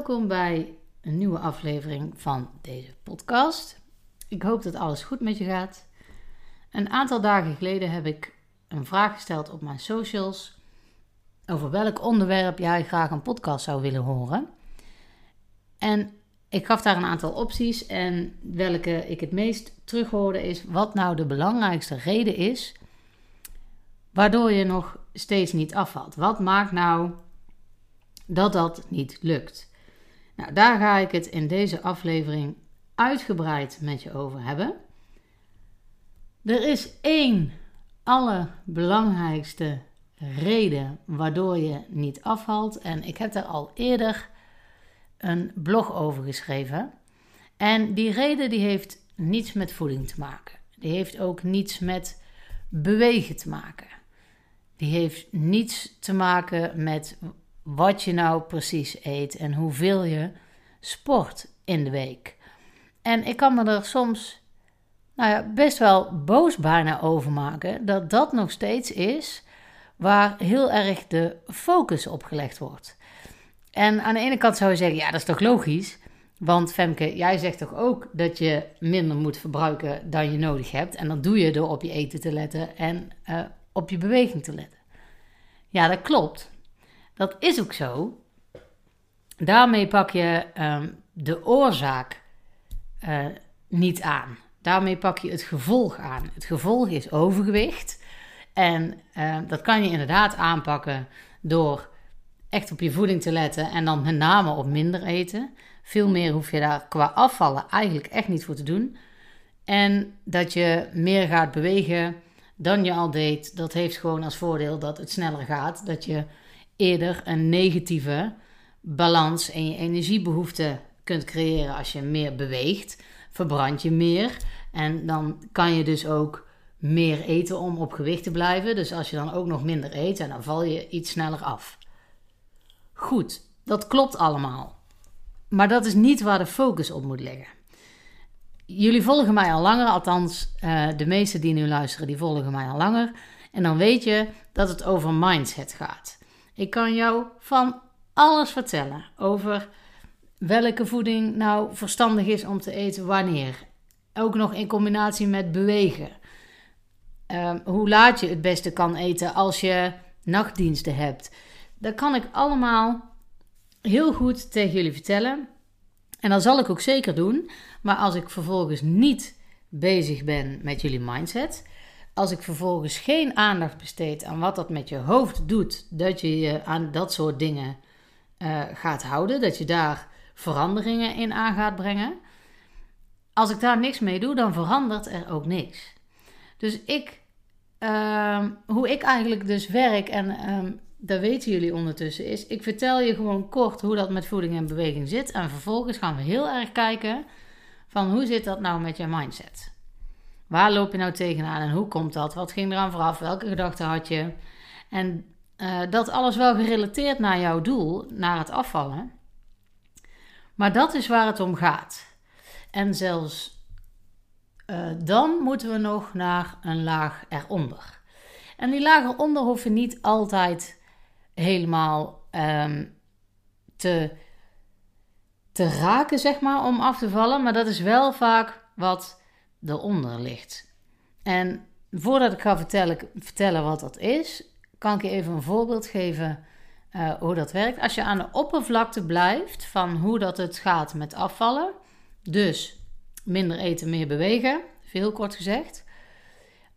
Welkom bij een nieuwe aflevering van deze podcast. Ik hoop dat alles goed met je gaat. Een aantal dagen geleden heb ik een vraag gesteld op mijn socials over welk onderwerp jij graag een podcast zou willen horen. En ik gaf daar een aantal opties en welke ik het meest terughoorde is wat nou de belangrijkste reden is waardoor je nog steeds niet afvalt. Wat maakt nou dat dat niet lukt? Nou, daar ga ik het in deze aflevering uitgebreid met je over hebben. Er is één allerbelangrijkste reden waardoor je niet afvalt. En ik heb daar al eerder een blog over geschreven. En die reden die heeft niets met voeding te maken. Die heeft ook niets met bewegen te maken. Die heeft niets te maken met wat je nou precies eet en hoeveel je sport in de week. En ik kan me er soms nou ja, best wel boos bijna over maken dat dat nog steeds is waar heel erg de focus op gelegd wordt. En aan de ene kant zou je zeggen, ja, dat is toch logisch? Want Femke, jij zegt toch ook dat je minder moet verbruiken dan je nodig hebt. En dat doe je door op je eten te letten en uh, op je beweging te letten. Ja, dat klopt. Dat is ook zo. Daarmee pak je um, de oorzaak uh, niet aan. Daarmee pak je het gevolg aan. Het gevolg is overgewicht. En uh, dat kan je inderdaad aanpakken door echt op je voeding te letten en dan met name op minder eten. Veel meer hoef je daar qua afvallen eigenlijk echt niet voor te doen. En dat je meer gaat bewegen dan je al deed, dat heeft gewoon als voordeel dat het sneller gaat. Dat je eerder een negatieve balans in je energiebehoefte kunt creëren als je meer beweegt. Verbrand je meer en dan kan je dus ook meer eten om op gewicht te blijven. Dus als je dan ook nog minder eet, dan val je iets sneller af. Goed, dat klopt allemaal. Maar dat is niet waar de focus op moet liggen. Jullie volgen mij al langer, althans uh, de meesten die nu luisteren, die volgen mij al langer. En dan weet je dat het over mindset gaat. Ik kan jou van alles vertellen over welke voeding nou verstandig is om te eten wanneer. Ook nog in combinatie met bewegen. Uh, hoe laat je het beste kan eten als je nachtdiensten hebt. Dat kan ik allemaal heel goed tegen jullie vertellen. En dat zal ik ook zeker doen. Maar als ik vervolgens niet bezig ben met jullie mindset, als ik vervolgens geen aandacht besteed aan wat dat met je hoofd doet, dat je je aan dat soort dingen uh, gaat houden, dat je daar veranderingen in aan gaat brengen. Als ik daar niks mee doe, dan verandert er ook niks. Dus ik, uh, hoe ik eigenlijk dus werk en uh, dat weten jullie ondertussen, is ik vertel je gewoon kort hoe dat met voeding en beweging zit. En vervolgens gaan we heel erg kijken van hoe zit dat nou met je mindset? Waar loop je nou tegenaan en hoe komt dat? Wat ging eraan vooraf? Welke gedachten had je? En uh, dat alles wel gerelateerd naar jouw doel, naar het afvallen. Maar dat is waar het om gaat. En zelfs uh, dan moeten we nog naar een laag eronder. En die laag eronder hoef je niet altijd helemaal um, te, te raken, zeg maar, om af te vallen. Maar dat is wel vaak wat eronder ligt. En voordat ik ga vertellen, wat dat is, kan ik je even een voorbeeld geven uh, hoe dat werkt. Als je aan de oppervlakte blijft van hoe dat het gaat met afvallen, dus minder eten, meer bewegen, veel kort gezegd.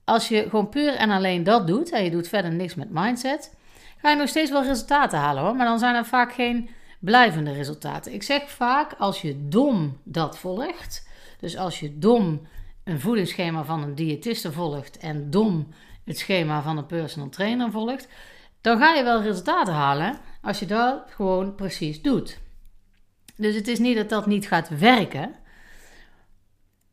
Als je gewoon puur en alleen dat doet en je doet verder niks met mindset, ga je nog steeds wel resultaten halen hoor. Maar dan zijn er vaak geen blijvende resultaten. Ik zeg vaak, als je dom dat volgt, dus als je dom een voedingsschema van een diëtiste volgt en dom het schema van een personal trainer volgt, dan ga je wel resultaten halen als je dat gewoon precies doet. Dus het is niet dat dat niet gaat werken,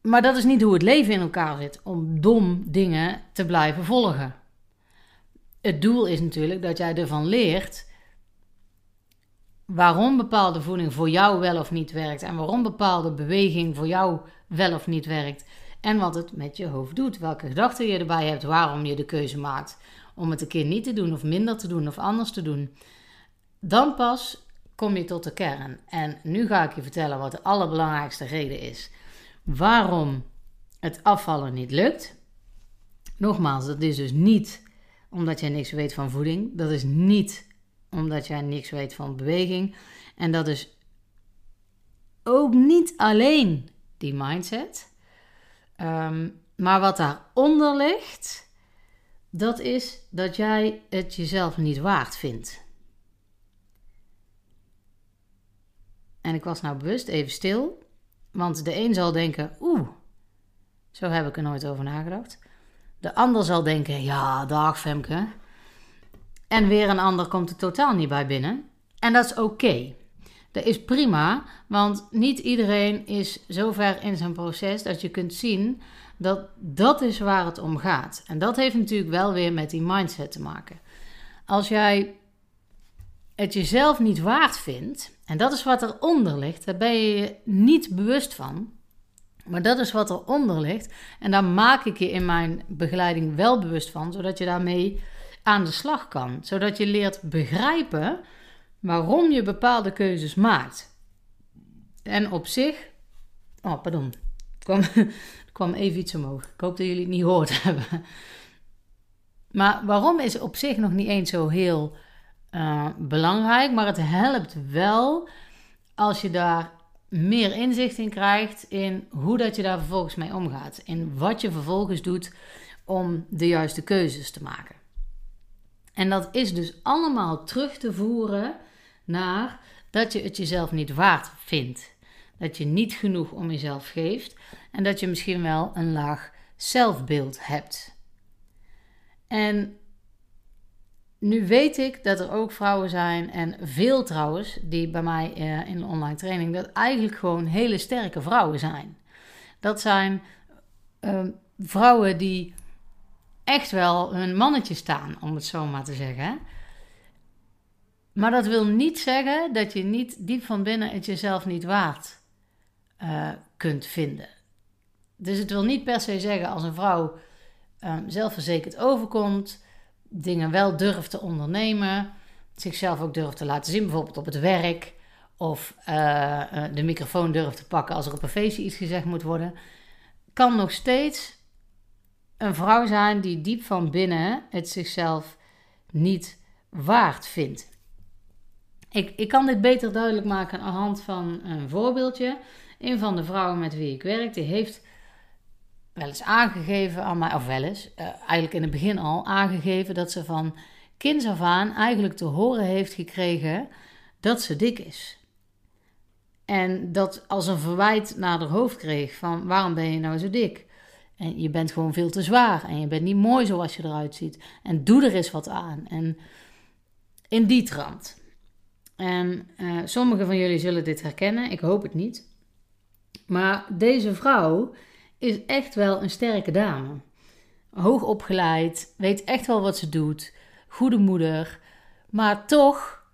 maar dat is niet hoe het leven in elkaar zit om dom dingen te blijven volgen het doel is natuurlijk dat jij ervan leert waarom bepaalde voeding voor jou wel of niet werkt en waarom bepaalde beweging voor jou wel of niet werkt en wat het met je hoofd doet, welke gedachten je erbij hebt, waarom je de keuze maakt om het een keer niet te doen of minder te doen of anders te doen. Dan pas kom je tot de kern. En nu ga ik je vertellen wat de allerbelangrijkste reden is waarom het afvallen niet lukt. Nogmaals, dat is dus niet omdat jij niks weet van voeding. Dat is niet omdat jij niks weet van beweging. En dat is ook niet alleen die mindset. Ehm, maar wat daaronder ligt, dat is dat jij het jezelf niet waard vindt. En ik was nou bewust even stil, want de een zal denken: oeh, zo heb ik er nooit over nagedacht. De ander zal denken: ja, dag Femke. En weer een ander komt er totaal niet bij binnen. En dat is oké. Dat is prima, want niet iedereen is zo ver in zijn proces dat je kunt zien dat dat is waar het om gaat. En dat heeft natuurlijk wel weer met die mindset te maken. Als jij het jezelf niet waard vindt, en dat is wat eronder ligt, daar ben je je niet bewust van, maar dat is wat eronder ligt. En daar maak ik je in mijn begeleiding wel bewust van, zodat je daarmee aan de slag kan. Zodat je leert begrijpen waarom je bepaalde keuzes maakt. En op zich. Oh, pardon. Er kwam, kwam even iets omhoog. Ik hoop dat jullie het niet gehoord hebben. Maar waarom is op zich nog niet eens zo heel uh, belangrijk. Maar het helpt wel als je daar meer inzicht in krijgt in hoe dat je daar vervolgens mee omgaat. In wat je vervolgens doet om de juiste keuzes te maken. En dat is dus allemaal terug te voeren naar dat je het jezelf niet waard vindt. Dat je niet genoeg om jezelf geeft en dat je misschien wel een laag zelfbeeld hebt. En nu weet ik dat er ook vrouwen zijn, en veel trouwens, die bij mij uh, in de online training, dat eigenlijk gewoon hele sterke vrouwen zijn. Dat zijn uh, vrouwen die echt wel hun mannetje staan, om het zo maar te zeggen. Maar dat wil niet zeggen dat je niet diep van binnen het jezelf niet waard uh, kunt vinden. Dus het wil niet per se zeggen als een vrouw um, zelfverzekerd overkomt, dingen wel durft te ondernemen, zichzelf ook durft te laten zien, bijvoorbeeld op het werk, of uh, de microfoon durft te pakken als er op een feestje iets gezegd moet worden, kan nog steeds een vrouw zijn die diep van binnen het zichzelf niet waard vindt. Ik, ik kan dit beter duidelijk maken aan de hand van een voorbeeldje. Een van de vrouwen met wie ik werk, die heeft wel eens aangegeven aan mij, of wel eens, uh, eigenlijk in het begin al aangegeven dat ze van kinds af aan eigenlijk te horen heeft gekregen dat ze dik is. En dat als een verwijt naar haar hoofd kreeg van waarom ben je nou zo dik? En je bent gewoon veel te zwaar en je bent niet mooi zoals je eruit ziet. En doe er eens wat aan. En in die trant. En uh, sommigen van jullie zullen dit herkennen, ik hoop het niet. Maar deze vrouw is echt wel een sterke dame. Hoog opgeleid, weet echt wel wat ze doet, goede moeder. Maar toch,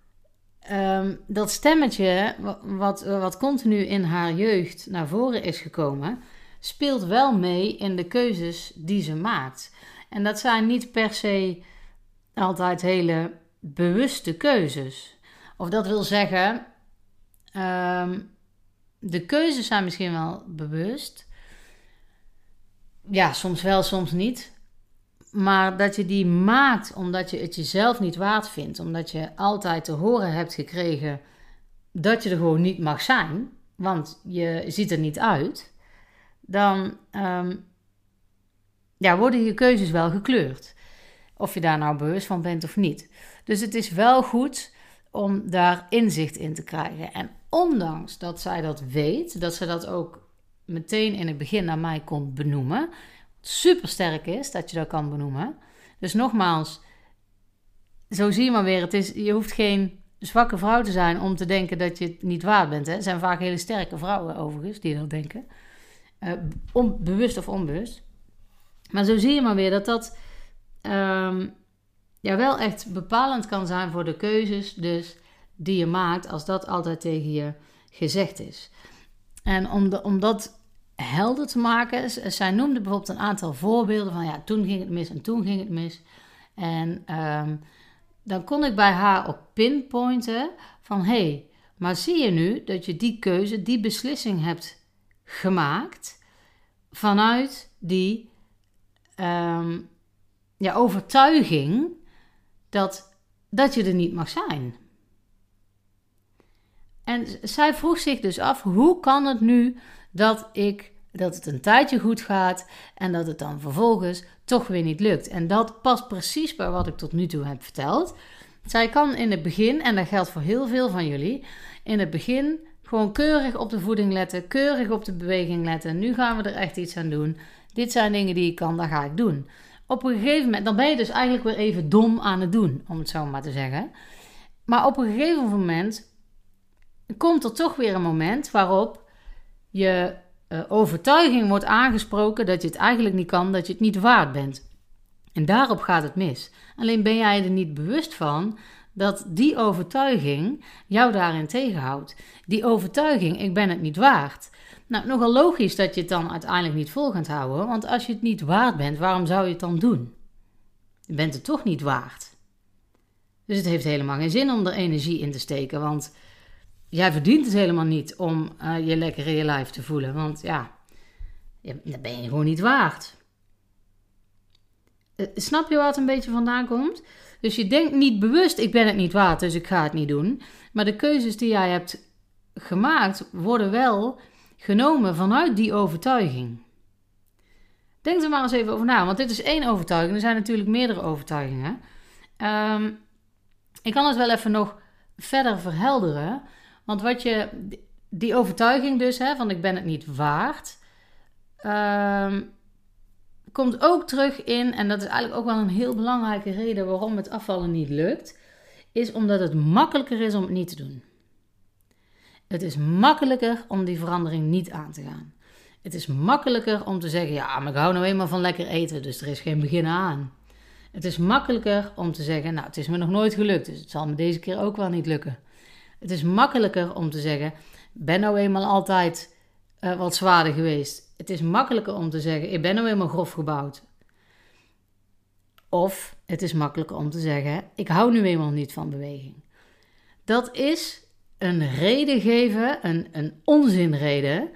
um, dat stemmetje wat, wat continu in haar jeugd naar voren is gekomen, speelt wel mee in de keuzes die ze maakt. En dat zijn niet per se altijd hele bewuste keuzes. Of dat wil zeggen, um, de keuzes zijn misschien wel bewust. Ja, soms wel, soms niet. Maar dat je die maakt omdat je het jezelf niet waard vindt. Omdat je altijd te horen hebt gekregen dat je er gewoon niet mag zijn. Want je ziet er niet uit dan um, ja, worden je keuzes wel gekleurd. Of je daar nou bewust van bent of niet. Dus het is wel goed om daar inzicht in te krijgen. En ondanks dat zij dat weet, dat ze dat ook meteen in het begin naar mij kon benoemen. Super sterk is dat je dat kan benoemen. Dus nogmaals, zo zie je maar weer, het is, je hoeft geen zwakke vrouw te zijn om te denken dat je het niet waard bent. Hè. Er zijn vaak hele sterke vrouwen overigens die dat denken. Uh, onbewust of onbewust. Maar zo zie je maar weer dat dat um, ja, wel echt bepalend kan zijn voor de keuzes dus die je maakt als dat altijd tegen je gezegd is. En om, de, om dat helder te maken, zij noemde bijvoorbeeld een aantal voorbeelden van ja, toen ging het mis en toen ging het mis. En um, dan kon ik bij haar op pinpointen van hé, hey, Maar zie je nu dat je die keuze, die beslissing hebt gemaakt vanuit die ehm, ja, overtuiging dat, dat je er niet mag zijn. En zij vroeg zich dus af: hoe kan het nu dat ik dat het een tijdje goed gaat en dat het dan vervolgens toch weer niet lukt? En dat past precies bij wat ik tot nu toe heb verteld. Zij kan in het begin, en dat geldt voor heel veel van jullie, in het begin gewoon keurig op de voeding letten, keurig op de beweging letten. Nu gaan we er echt iets aan doen. Dit zijn dingen die ik kan, dat ga ik doen. Op een gegeven moment, dan ben je dus eigenlijk weer even dom aan het doen, om het zo maar te zeggen. Maar op een gegeven moment komt er toch weer een moment waarop je uh, overtuiging wordt aangesproken dat je het eigenlijk niet kan, dat je het niet waard bent. En daarop gaat het mis. Alleen ben jij er niet bewust van dat die overtuiging jou daarin tegenhoudt. Die overtuiging, ik ben het niet waard. Nou, nogal logisch dat je het dan uiteindelijk niet vol gaat houden, want als je het niet waard bent, waarom zou je het dan doen? Je bent het toch niet waard. Dus het heeft helemaal geen zin om er energie in te steken, want jij verdient het helemaal niet om uh, je lekker in je lijf te voelen. Want ja, dat ben je gewoon niet waard. Uh, snap je wat een beetje vandaan komt? Dus je denkt niet bewust, ik ben het niet waard, dus ik ga het niet doen. Maar de keuzes die jij hebt gemaakt, worden wel genomen vanuit die overtuiging. Denk er maar eens even over na, want dit is één overtuiging. Er zijn natuurlijk meerdere overtuigingen. Um, ik kan het wel even nog verder verhelderen. Want wat je, die overtuiging dus, hè, van ik ben het niet waard, ehm, komt ook terug in, en dat is eigenlijk ook wel een heel belangrijke reden waarom het afvallen niet lukt, is omdat het makkelijker is om het niet te doen. Het is makkelijker om die verandering niet aan te gaan. Het is makkelijker om te zeggen: ja, maar ik hou nou eenmaal van lekker eten, dus er is geen begin aan. Het is makkelijker om te zeggen: nou, het is me nog nooit gelukt, dus het zal me deze keer ook wel niet lukken. Het is makkelijker om te zeggen: ben nou eenmaal altijd uh, wat zwaarder geweest. Het is makkelijker om te zeggen: ik ben nou eenmaal grof gebouwd. Of het is makkelijker om te zeggen: ik hou nu eenmaal niet van beweging. Dat is een reden geven, een, een onzinreden.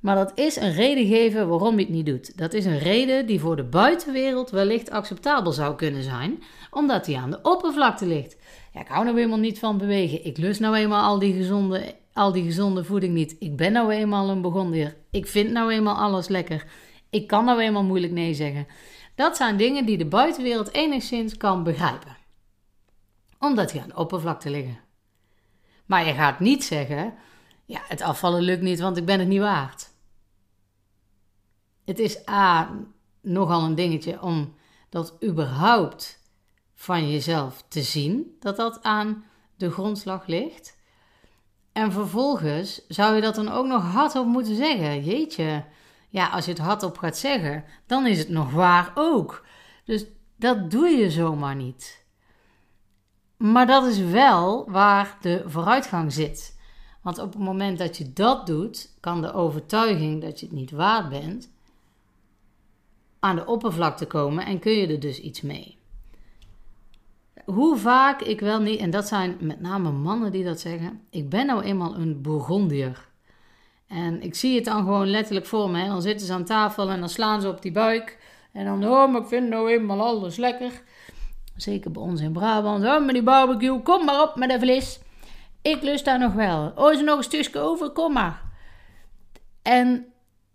Maar dat is een reden geven waarom je het niet doet. Dat is een reden die voor de buitenwereld wellicht acceptabel zou kunnen zijn, omdat die aan de oppervlakte ligt. Ja, ik hou nou eenmaal niet van bewegen. Ik lust nou eenmaal al die gezonde, al die gezonde voeding niet. Ik ben nou eenmaal een begonnier. Ik vind nou eenmaal alles lekker. Ik kan nou eenmaal moeilijk nee zeggen. Dat zijn dingen die de buitenwereld enigszins kan begrijpen. Omdat die aan de oppervlakte liggen. Maar je gaat niet zeggen: ja, het afvallen lukt niet, want ik ben het niet waard. Het is A, nogal een dingetje om dat überhaupt van jezelf te zien, dat dat aan de grondslag ligt. En vervolgens zou je dat dan ook nog hardop moeten zeggen. Jeetje, ja, als je het hardop gaat zeggen, dan is het nog waar ook. Dus dat doe je zomaar niet. Maar dat is wel waar de vooruitgang zit. Want op het moment dat je dat doet, kan de overtuiging dat je het niet waard bent aan de oppervlakte komen en kun je er dus iets mee. Hoe vaak ik wel niet, en dat zijn met name mannen die dat zeggen, ik ben nou eenmaal een Bourgondier. En ik zie het dan gewoon letterlijk voor me. Dan zitten ze aan tafel en dan slaan ze op die buik. En dan, oh, maar ik vind nou eenmaal alles lekker. Zeker bij ons in Brabant. Oh, met die barbecue, kom maar op met de vlees. Ik lust daar nog wel. Oh, is er nog een stukje over? Kom maar. En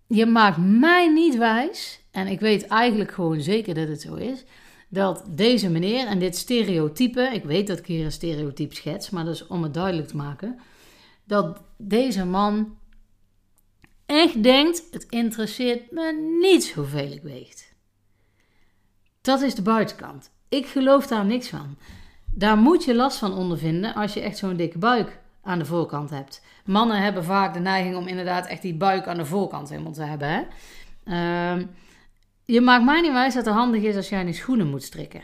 je maakt mij niet wijs, en ik weet eigenlijk gewoon zeker dat het zo is, dat deze meneer en dit stereotype, ik weet dat ik hier een stereotype schets, maar dat is om het duidelijk te maken, dat deze man echt denkt: het interesseert me niet hoeveel ik weegt. Dat is de buitenkant. Ik geloof daar niks van. Daar moet je last van ondervinden als je echt zo'n dikke buik aan de voorkant hebt. Mannen hebben vaak de neiging om inderdaad echt die buik aan de voorkant helemaal te hebben. Hè? Ehm, je maakt mij niet wijs dat het handig is als jij die schoenen moet strikken.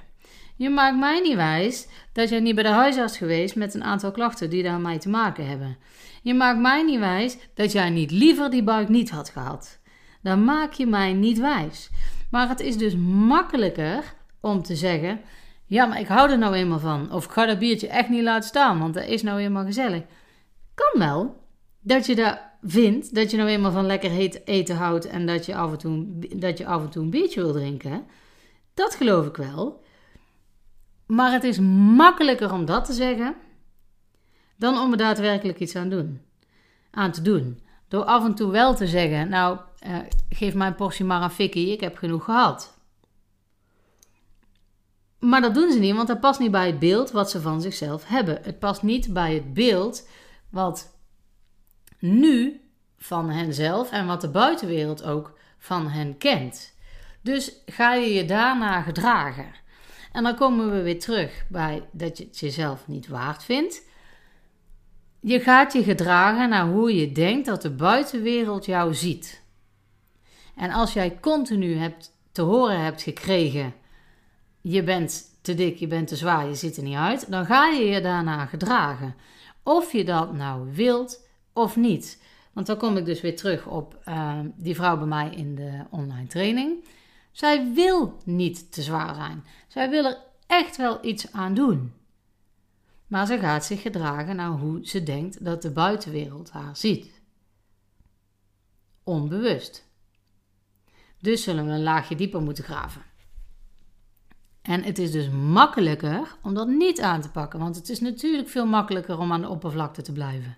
Je maakt mij niet wijs dat jij niet bij de huisarts geweest met een aantal klachten die daarmee te maken hebben. Je maakt mij niet wijs dat jij niet liever die buik niet had gehad. Dan maak je mij niet wijs. Maar het is dus makkelijker om te zeggen: Ja, maar ik hou er nou eenmaal van. Of ga dat biertje echt niet laten staan, want dat is nou eenmaal gezellig. Kan wel. Dat je dat vindt, dat je nou eenmaal van lekker eten houdt en dat je af en toe, dat je af en toe een biertje wil drinken. Dat geloof ik wel. Maar het is makkelijker om dat te zeggen dan om er daadwerkelijk iets aan, doen, aan te doen. Door af en toe wel te zeggen: Nou, uh, geef mijn portie maar een fikkie, ik heb genoeg gehad. Maar dat doen ze niet, want dat past niet bij het beeld wat ze van zichzelf hebben. Het past niet bij het beeld wat nu van henzelf en wat de buitenwereld ook van hen kent. Dus ga je je daarna gedragen. En dan komen we weer terug bij dat je het jezelf niet waard vindt. Je gaat je gedragen naar hoe je denkt dat de buitenwereld jou ziet. En als jij continu hebt, te horen hebt gekregen: je bent te dik, je bent te zwaar, je ziet er niet uit, dan ga je je daarna gedragen. Of je dat nou wilt of niet. Want dan kom ik dus weer terug op uh, die vrouw bij mij in de online training. Zij wil niet te zwaar zijn. Zij wil er echt wel iets aan doen. Maar ze gaat zich gedragen naar hoe ze denkt dat de buitenwereld haar ziet. Onbewust. Dus zullen we een laagje dieper moeten graven. En het is dus makkelijker om dat niet aan te pakken, want het is natuurlijk veel makkelijker om aan de oppervlakte te blijven.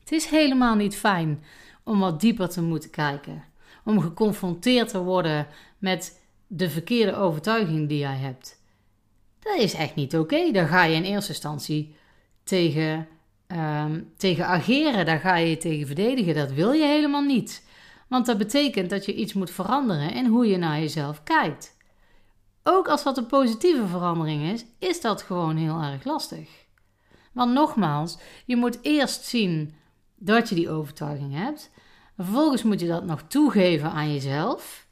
Het is helemaal niet fijn om wat dieper te moeten kijken, om geconfronteerd te worden met de verkeerde overtuiging die jij hebt. Dat is echt niet oké. Daar ga je in eerste instantie tegen, um, tegen ageren, daar ga je tegen verdedigen. Dat wil je helemaal niet. Want dat betekent dat je iets moet veranderen in hoe je naar jezelf kijkt. Ook als dat een positieve verandering is, is dat gewoon heel erg lastig. Want nogmaals, je moet eerst zien dat je die overtuiging hebt. Vervolgens moet je dat nog toegeven aan jezelf.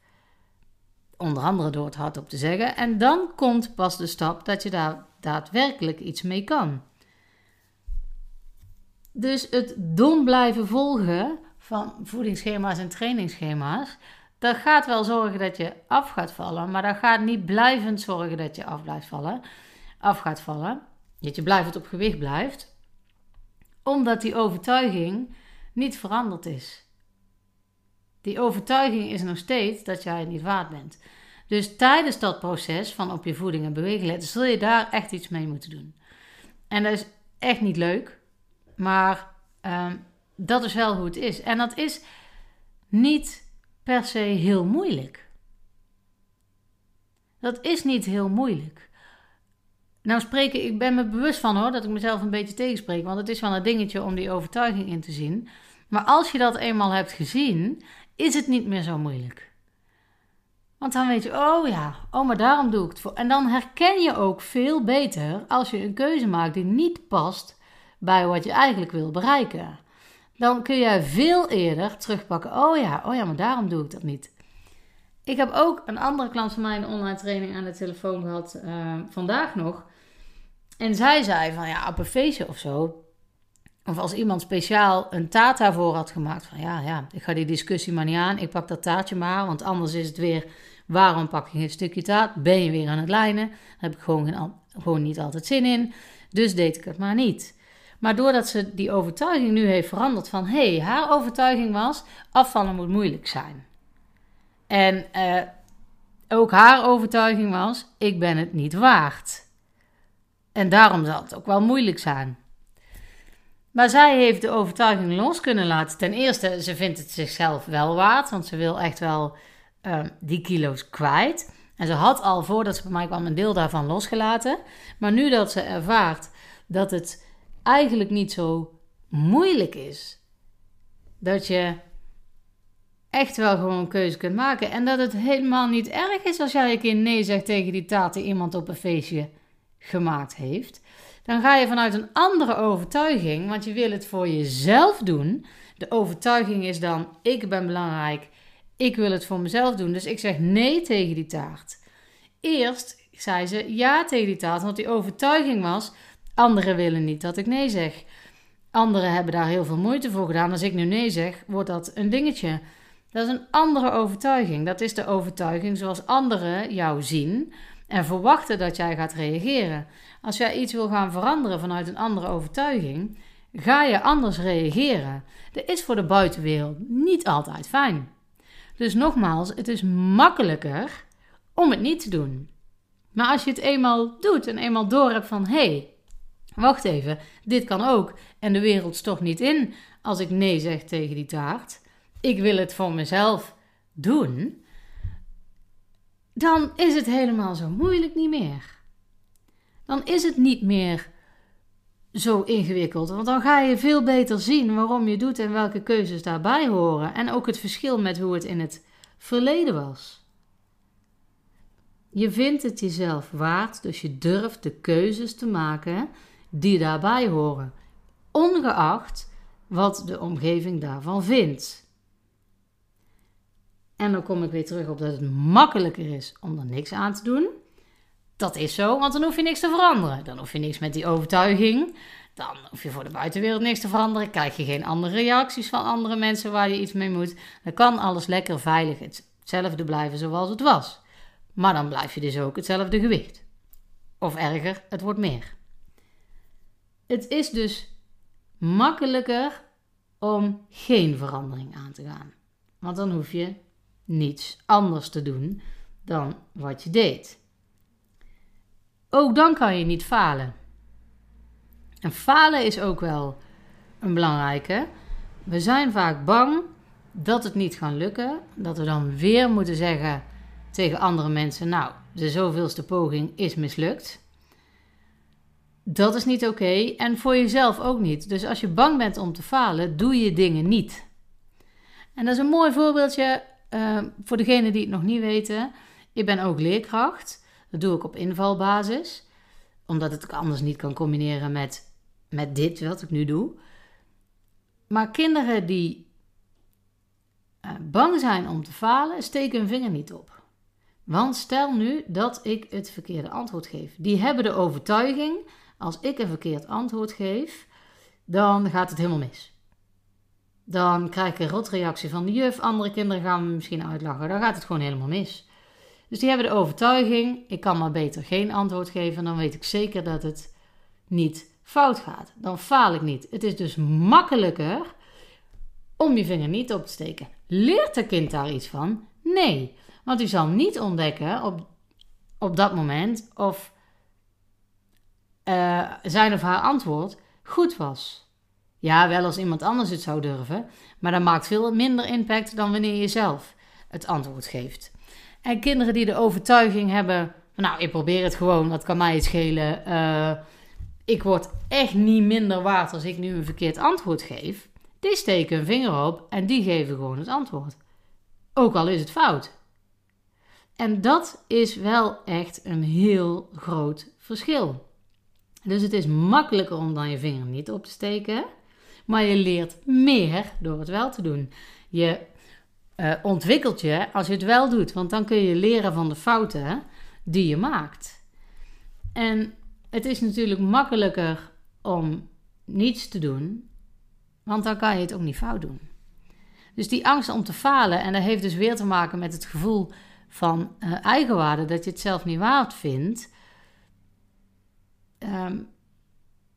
Onder andere door het hardop te zeggen. En dan komt pas de stap dat je daar daadwerkelijk iets mee kan. Dus het dom blijven volgen van voedingsschema's en trainingsschema's, dat gaat wel zorgen dat je af gaat vallen, maar dat gaat niet blijvend zorgen dat je af blijft vallen, af gaat vallen. Dat je blijvend op gewicht blijft, omdat die overtuiging niet veranderd is. Die overtuiging is nog steeds dat jij niet waard bent. Dus tijdens dat proces van op je voeding en bewegen letten, zul je daar echt iets mee moeten doen. En dat is echt niet leuk, maar um, dat is wel hoe het is. En dat is niet per se heel moeilijk. Dat is niet heel moeilijk. Nou spreken, ik ben me bewust van hoor, dat ik mezelf een beetje tegenspreek. Want het is wel een dingetje om die overtuiging in te zien. Maar als je dat eenmaal hebt gezien, is het niet meer zo moeilijk. Want dan weet je, oh ja, oh maar daarom doe ik het voor. En dan herken je ook veel beter als je een keuze maakt die niet past bij wat je eigenlijk wil bereiken. Dan kun je veel eerder terugpakken. Oh ja, oh ja, maar daarom doe ik dat niet. Ik heb ook een andere klant van mij in online training aan de telefoon gehad uh, vandaag nog. En zij zei van ja, op een feestje of zo. Of als iemand speciaal een taart daarvoor had gemaakt. Van ja, ja, ik ga die discussie maar niet aan. Ik pak dat taartje maar. Want anders is het weer, waarom pak je een stukje taart? Ben je weer aan het lijnen? Daar heb ik gewoon, gewoon niet altijd zin in. Dus deed ik het maar niet. Maar doordat ze die overtuiging nu heeft veranderd van hé, hey, haar overtuiging was afvallen moet moeilijk zijn. En uh, ook haar overtuiging was ik ben het niet waard. En daarom zal het ook wel moeilijk zijn. Maar zij heeft de overtuiging los kunnen laten. Ten eerste, ze vindt het zichzelf wel waard, want ze wil echt wel uh, die kilo's kwijt. En ze had al voordat ze bij mij kwam een deel daarvan losgelaten. Maar nu dat ze ervaart dat het eigenlijk niet zo moeilijk is. Dat je echt wel gewoon een keuze kunt maken. En dat het helemaal niet erg is als jij een keer nee zegt tegen die taart die iemand op een feestje gemaakt heeft. Dan ga je vanuit een andere overtuiging, want je wil het voor jezelf doen. De overtuiging is dan: ik ben belangrijk, ik wil het voor mezelf doen. Dus ik zeg nee tegen die taart. Eerst zei ze ja tegen die taart, want die overtuiging was: Anderen willen niet dat ik nee zeg. Anderen hebben daar heel veel moeite voor gedaan. Als ik nu nee zeg, wordt dat een dingetje. Dat is een andere overtuiging. Dat is de overtuiging zoals anderen jou zien en verwachten dat jij gaat reageren. Als jij iets wil gaan veranderen vanuit een andere overtuiging, ga je anders reageren. Dat is voor de buitenwereld niet altijd fijn. Dus nogmaals, het is makkelijker om het niet te doen. Maar als je het eenmaal doet en eenmaal door hebt van hé, hey, wacht even, dit kan ook en de wereld stort niet in als ik nee zeg tegen die taart. Ik wil het voor mezelf doen. Dan is het helemaal zo moeilijk niet meer. Dan is het niet meer zo ingewikkeld. Want dan ga je veel beter zien waarom je doet en welke keuzes daarbij horen. En ook het verschil met hoe het in het verleden was. Je vindt het jezelf waard, dus je durft de keuzes te maken die daarbij horen, ongeacht wat de omgeving daarvan vindt. En dan kom ik weer terug op dat het makkelijker is om er niks aan te doen. Dat is zo, want dan hoef je niks te veranderen. Dan hoef je niks met die overtuiging. Dan hoef je voor de buitenwereld niks te veranderen. Krijg je geen andere reacties van andere mensen waar je iets mee moet. Dan kan alles lekker veilig hetzelfde blijven zoals het was. Maar dan blijf je dus ook hetzelfde gewicht. Of erger, het wordt meer. Het is dus makkelijker om geen verandering aan te gaan. Want dan hoef je niets anders te doen dan wat je deed. Ook dan kan je niet falen. En falen is ook wel een belangrijke. We zijn vaak bang dat het niet gaat lukken, dat we dan weer moeten zeggen tegen andere mensen: Nou, de zoveelste poging is mislukt. Dat is niet oké en voor jezelf ook niet. Dus als je bang bent om te falen, doe je dingen niet. En dat is een mooi voorbeeldje uh, voor degenen die het nog niet weten. Ik ben ook leerkracht. Dat doe ik op invalbasis, omdat het anders niet kan combineren met, met dit wat ik nu doe. Maar kinderen die uh, bang zijn om te falen, steken hun vinger niet op. Want stel nu dat ik het verkeerde antwoord geef. Die hebben de overtuiging, als ik een verkeerd antwoord geef, dan gaat het helemaal mis. Dan krijg ik een rotreactie van de juf, andere kinderen gaan me misschien uitlachen. Dan gaat het gewoon helemaal mis. Dus die hebben de overtuiging, ik kan maar beter geen antwoord geven, dan weet ik zeker dat het niet fout gaat. Dan faal ik niet. Het is dus makkelijker om je vinger niet op te steken. Leert het kind daar iets van? Nee. Want u zal niet ontdekken op, op dat moment of uh, zijn of haar antwoord goed was. Ja, wel als iemand anders het zou durven, maar dat maakt veel minder impact dan wanneer je zelf het antwoord geeft. En kinderen die de overtuiging hebben, nou, ik probeer het gewoon, wat kan mij het schelen. Uh, ik word echt niet minder waard als ik nu een verkeerd antwoord geef. Die steken een vinger op en die geven gewoon het antwoord. Ook al is het fout. En dat is wel echt een heel groot verschil. Dus het is makkelijker om dan je vinger niet op te steken, maar je leert meer door het wel te doen. Je uh, ontwikkelt je als je het wel doet, want dan kun je leren van de fouten die je maakt. En het is natuurlijk makkelijker om niets te doen, want dan kan je het ook niet fout doen. Dus die angst om te falen, en dat heeft dus weer te maken met het gevoel van uh, eigenwaarde, dat je het zelf niet waard vindt, ehm,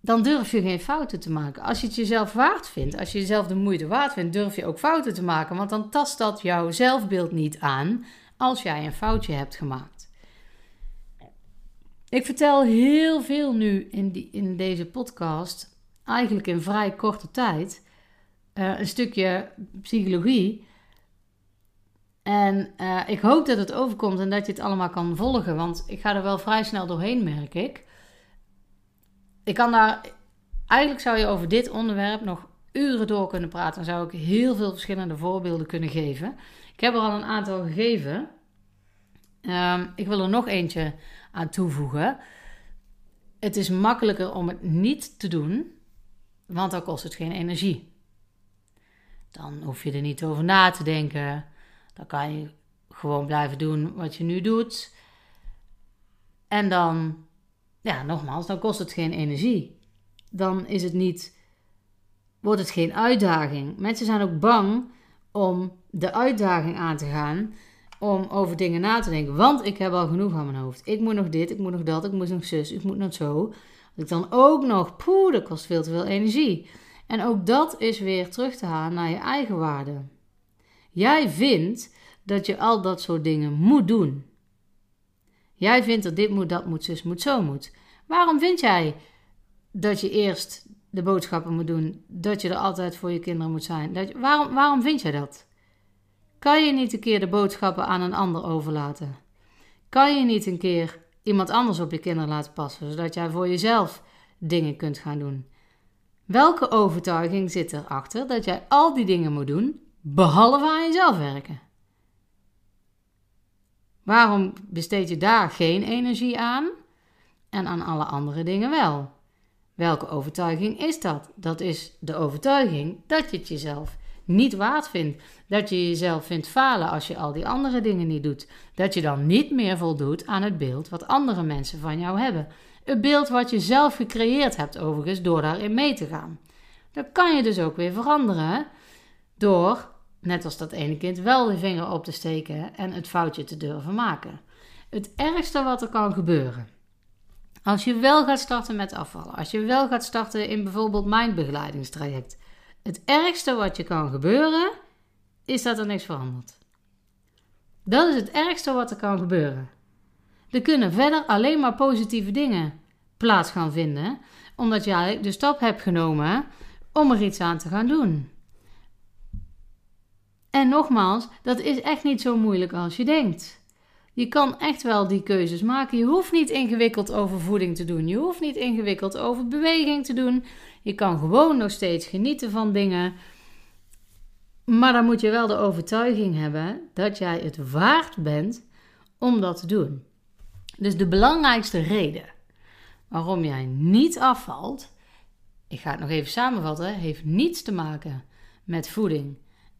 dan durf je geen fouten te maken. Als je het jezelf waard vindt, als je jezelf de moeite waard vindt, durf je ook fouten te maken, want dan tast dat jouw zelfbeeld niet aan als jij een foutje hebt gemaakt. Ik vertel heel veel nu in, die, in deze podcast, eigenlijk in vrij korte tijd, uh, een stukje psychologie en uh, ik hoop dat het overkomt en dat je het allemaal kan volgen, want ik ga er wel vrij snel doorheen, merk ik. Ik kan daar, eigenlijk zou je over dit onderwerp nog uren door kunnen praten. Dan zou ik heel veel verschillende voorbeelden kunnen geven. Ik heb er al een aantal gegeven. Um, ik wil er nog eentje aan toevoegen. Het is makkelijker om het niet te doen, want dan kost het geen energie. Dan hoef je er niet over na te denken. Dan kan je gewoon blijven doen wat je nu doet. En dan, ja, nogmaals, dan kost het geen energie. Dan is het niet, wordt het geen uitdaging. Mensen zijn ook bang om de uitdaging aan te gaan om over dingen na te denken. Want ik heb al genoeg aan mijn hoofd. Ik moet nog dit, ik moet nog dat, ik moet nog zus, ik moet nog zo. Als ik dan ook nog, poeh, dat kost veel te veel energie. En ook dat is weer terug te halen naar je eigen waarde. Jij vindt dat je al dat soort dingen moet doen. Jij vindt dat dit moet, dat moet, zus moet, zo moet. Waarom vind jij dat je eerst de boodschappen moet doen, dat je er altijd voor je kinderen moet zijn? Dat waarom, waarom vind jij dat? Kan je niet een keer de boodschappen aan een ander overlaten? Kan je niet een keer iemand anders op je kinderen laten passen, zodat jij voor jezelf dingen kunt gaan doen? Welke overtuiging zit erachter dat jij al die dingen moet doen, behalve aan jezelf werken? Waarom besteed je daar geen energie aan en aan alle andere dingen wel? Welke overtuiging is dat? Dat is de overtuiging dat je het jezelf niet waard vindt. Dat je jezelf vindt falen als je al die andere dingen niet doet. Dat je dan niet meer voldoet aan het beeld wat andere mensen van jou hebben. Het beeld wat je zelf gecreëerd hebt, overigens, door daarin mee te gaan. Dat kan je dus ook weer veranderen door, net als dat ene kind, wel de vinger op te steken en het foutje te durven maken. Het ergste wat er kan gebeuren. Als je wel gaat starten met afvallen, als je wel gaat starten in bijvoorbeeld mijn begeleidingstraject, het ergste wat je kan gebeuren is dat er niks verandert. Dat is het ergste wat er kan gebeuren. Er kunnen verder alleen maar positieve dingen plaats gaan vinden, omdat jij de stap hebt genomen om er iets aan te gaan doen. En nogmaals, dat is echt niet zo moeilijk als je denkt. Je kan echt wel die keuzes maken. Je hoeft niet ingewikkeld over voeding te doen. Je hoeft niet ingewikkeld over beweging te doen. Je kan gewoon nog steeds genieten van dingen. Maar dan moet je wel de overtuiging hebben dat jij het waard bent om dat te doen. Dus de belangrijkste reden waarom jij niet afvalt, ik ga het nog even samenvatten, heeft niets te maken met voeding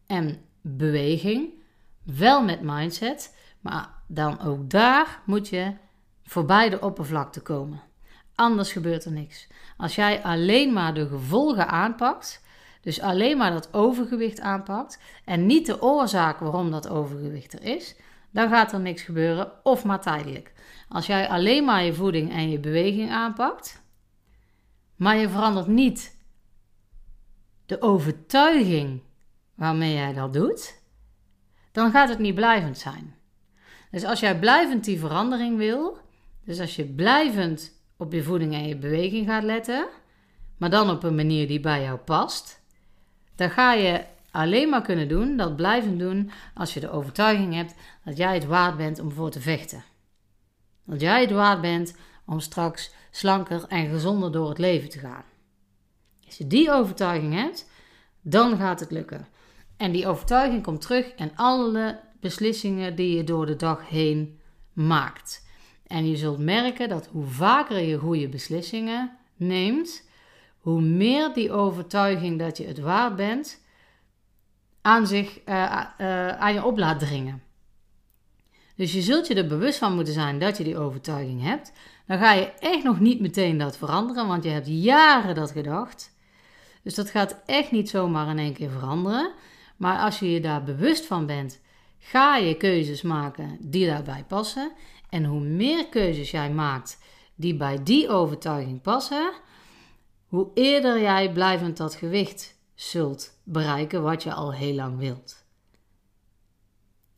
en beweging, wel met mindset, maar dan ook daar moet je voorbij de oppervlakte komen. Anders gebeurt er niks. Als jij alleen maar de gevolgen aanpakt, dus alleen maar dat overgewicht aanpakt en niet de oorzaak waarom dat overgewicht er is, dan gaat er niks gebeuren of maar tijdelijk. Als jij alleen maar je voeding en je beweging aanpakt, maar je verandert niet de overtuiging waarmee jij dat doet, dan gaat het niet blijvend zijn. Dus als jij blijvend die verandering wil, dus als je blijvend op je voeding en je beweging gaat letten, maar dan op een manier die bij jou past, dan ga je alleen maar kunnen doen, dat blijven doen, als je de overtuiging hebt dat jij het waard bent om voor te vechten. Dat jij het waard bent om straks slanker en gezonder door het leven te gaan. Als je die overtuiging hebt, dan gaat het lukken. En die overtuiging komt terug in alle beslissingen die je door de dag heen maakt. En je zult merken dat hoe vaker je goede beslissingen neemt, hoe meer die overtuiging dat je het waard bent aan, zich, uh, aan je op laat dringen. Dus je zult je er bewust van moeten zijn dat je die overtuiging hebt. Dan ga je echt nog niet meteen dat veranderen, want je hebt jaren dat gedacht. Dus dat gaat echt niet zomaar in één keer veranderen. Maar als je je daar bewust van bent, ga je keuzes maken die daarbij passen. En hoe meer keuzes jij maakt die bij die overtuiging passen, hoe eerder jij blijvend dat gewicht zult bereiken wat je al heel lang wilt.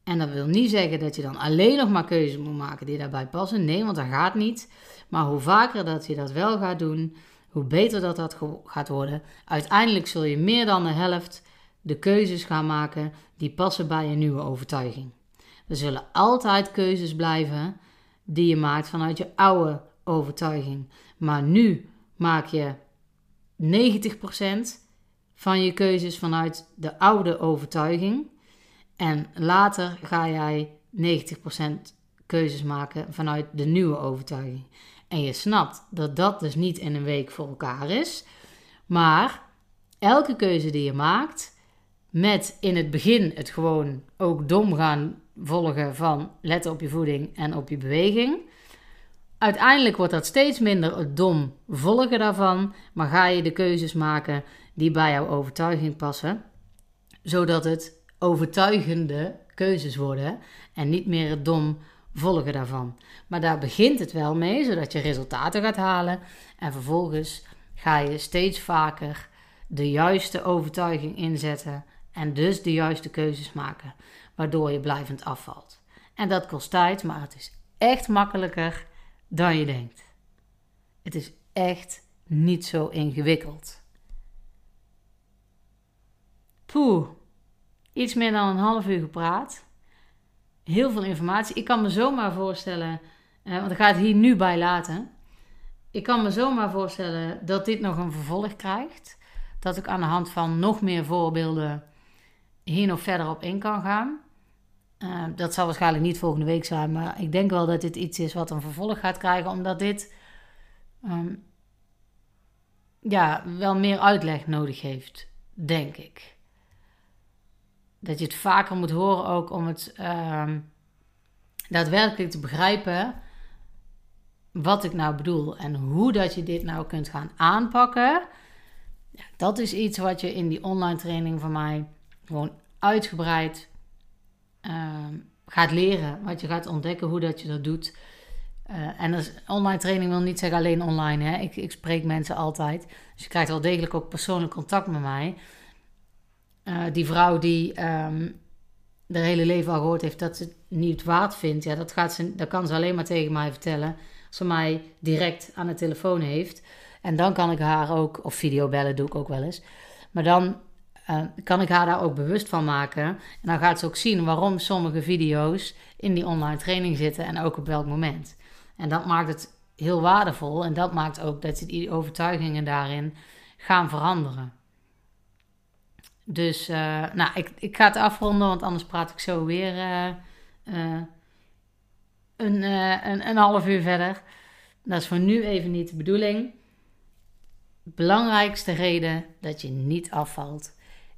En dat wil niet zeggen dat je dan alleen nog maar keuzes moet maken die daarbij passen. Nee, want dat gaat niet. Maar hoe vaker dat je dat wel gaat doen, hoe beter dat dat gaat worden. Uiteindelijk zul je meer dan de helft de keuzes gaan maken die passen bij je nieuwe overtuiging. Er zullen altijd keuzes blijven die je maakt vanuit je oude overtuiging. Maar nu maak je 90% van je keuzes vanuit de oude overtuiging. En later ga jij 90% keuzes maken vanuit de nieuwe overtuiging. En je snapt dat dat dus niet in een week voor elkaar is. Maar elke keuze die je maakt, met in het begin het gewoon ook dom gaan volgen van letten op je voeding en op je beweging. Uiteindelijk wordt dat steeds minder het dom volgen daarvan, maar ga je de keuzes maken die bij jouw overtuiging passen, zodat het overtuigende keuzes worden en niet meer het dom volgen daarvan. Maar daar begint het wel mee, zodat je resultaten gaat halen en vervolgens ga je steeds vaker de juiste overtuiging inzetten en dus de juiste keuzes maken, waardoor je blijvend afvalt. En dat kost tijd, maar het is echt makkelijker dan je denkt. Het is echt niet zo ingewikkeld. Poeh, iets meer dan een half uur gepraat. Heel veel informatie. Ik kan me zomaar voorstellen, eh, want ik ga het hier nu bij laten. Ik kan me zomaar voorstellen dat dit nog een vervolg krijgt. Dat ik aan de hand van nog meer voorbeelden hier nog verder op in kan gaan. Uh, dat zal waarschijnlijk niet volgende week zijn, maar ik denk wel dat dit iets is wat een vervolg gaat krijgen, omdat dit um, ja, wel meer uitleg nodig heeft, denk ik. Dat je het vaker moet horen ook om het uh, daadwerkelijk te begrijpen wat ik nou bedoel en hoe dat je dit nou kunt gaan aanpakken. Ja, dat is iets wat je in die online training van mij gewoon uitgebreid uh, gaat leren. Wat je gaat ontdekken hoe dat je dat doet. Uh, en dus online training wil niet zeggen alleen online. Hè? Ik, ik spreek mensen altijd. Dus je krijgt wel degelijk ook persoonlijk contact met mij. Uh, die vrouw die um, hele leven al gehoord heeft dat ze het niet waard vindt. Ja, dat, gaat ze, dat kan ze alleen maar tegen mij vertellen. Als ze mij direct aan de telefoon heeft. En dan kan ik haar ook, of videobellen doe ik ook wel eens. Maar dan kan ik haar daar ook bewust van maken. En dan gaat ze ook zien waarom sommige video's in die online training zitten en ook op welk moment. En dat maakt het heel waardevol en dat maakt ook dat die overtuigingen daarin gaan veranderen. Dus, uh, nou, ik, ik ga het afronden, want anders praat ik zo weer uh, een, een, een half uur verder. Dat is voor nu even niet de bedoeling. Belangrijkste reden dat je niet afvalt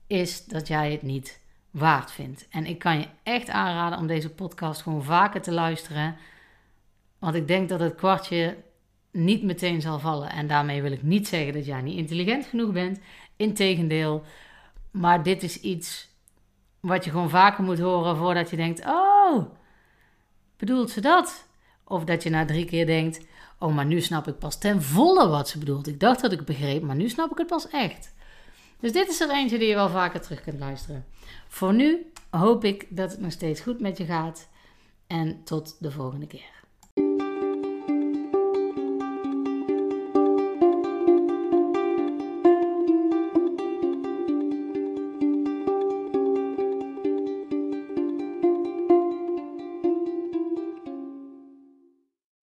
is dat jij het niet waard vindt. En ik kan je echt aanraden om deze podcast gewoon vaker te luisteren. Want ik denk dat het kwartje niet meteen zal vallen. En daarmee wil ik niet zeggen dat jij niet intelligent genoeg bent. Integendeel. Maar dit is iets wat je gewoon vaker moet horen voordat je denkt: Oh, bedoelt ze dat? Of dat je na drie keer denkt: Oh, maar nu snap ik pas ten volle wat ze bedoelt. Ik dacht dat ik begreep, maar nu snap ik het pas echt. Dus dit is er eentje die je wel vaker terug kunt luisteren. Voor nu hoop ik dat het nog steeds goed met je gaat. En tot de volgende keer.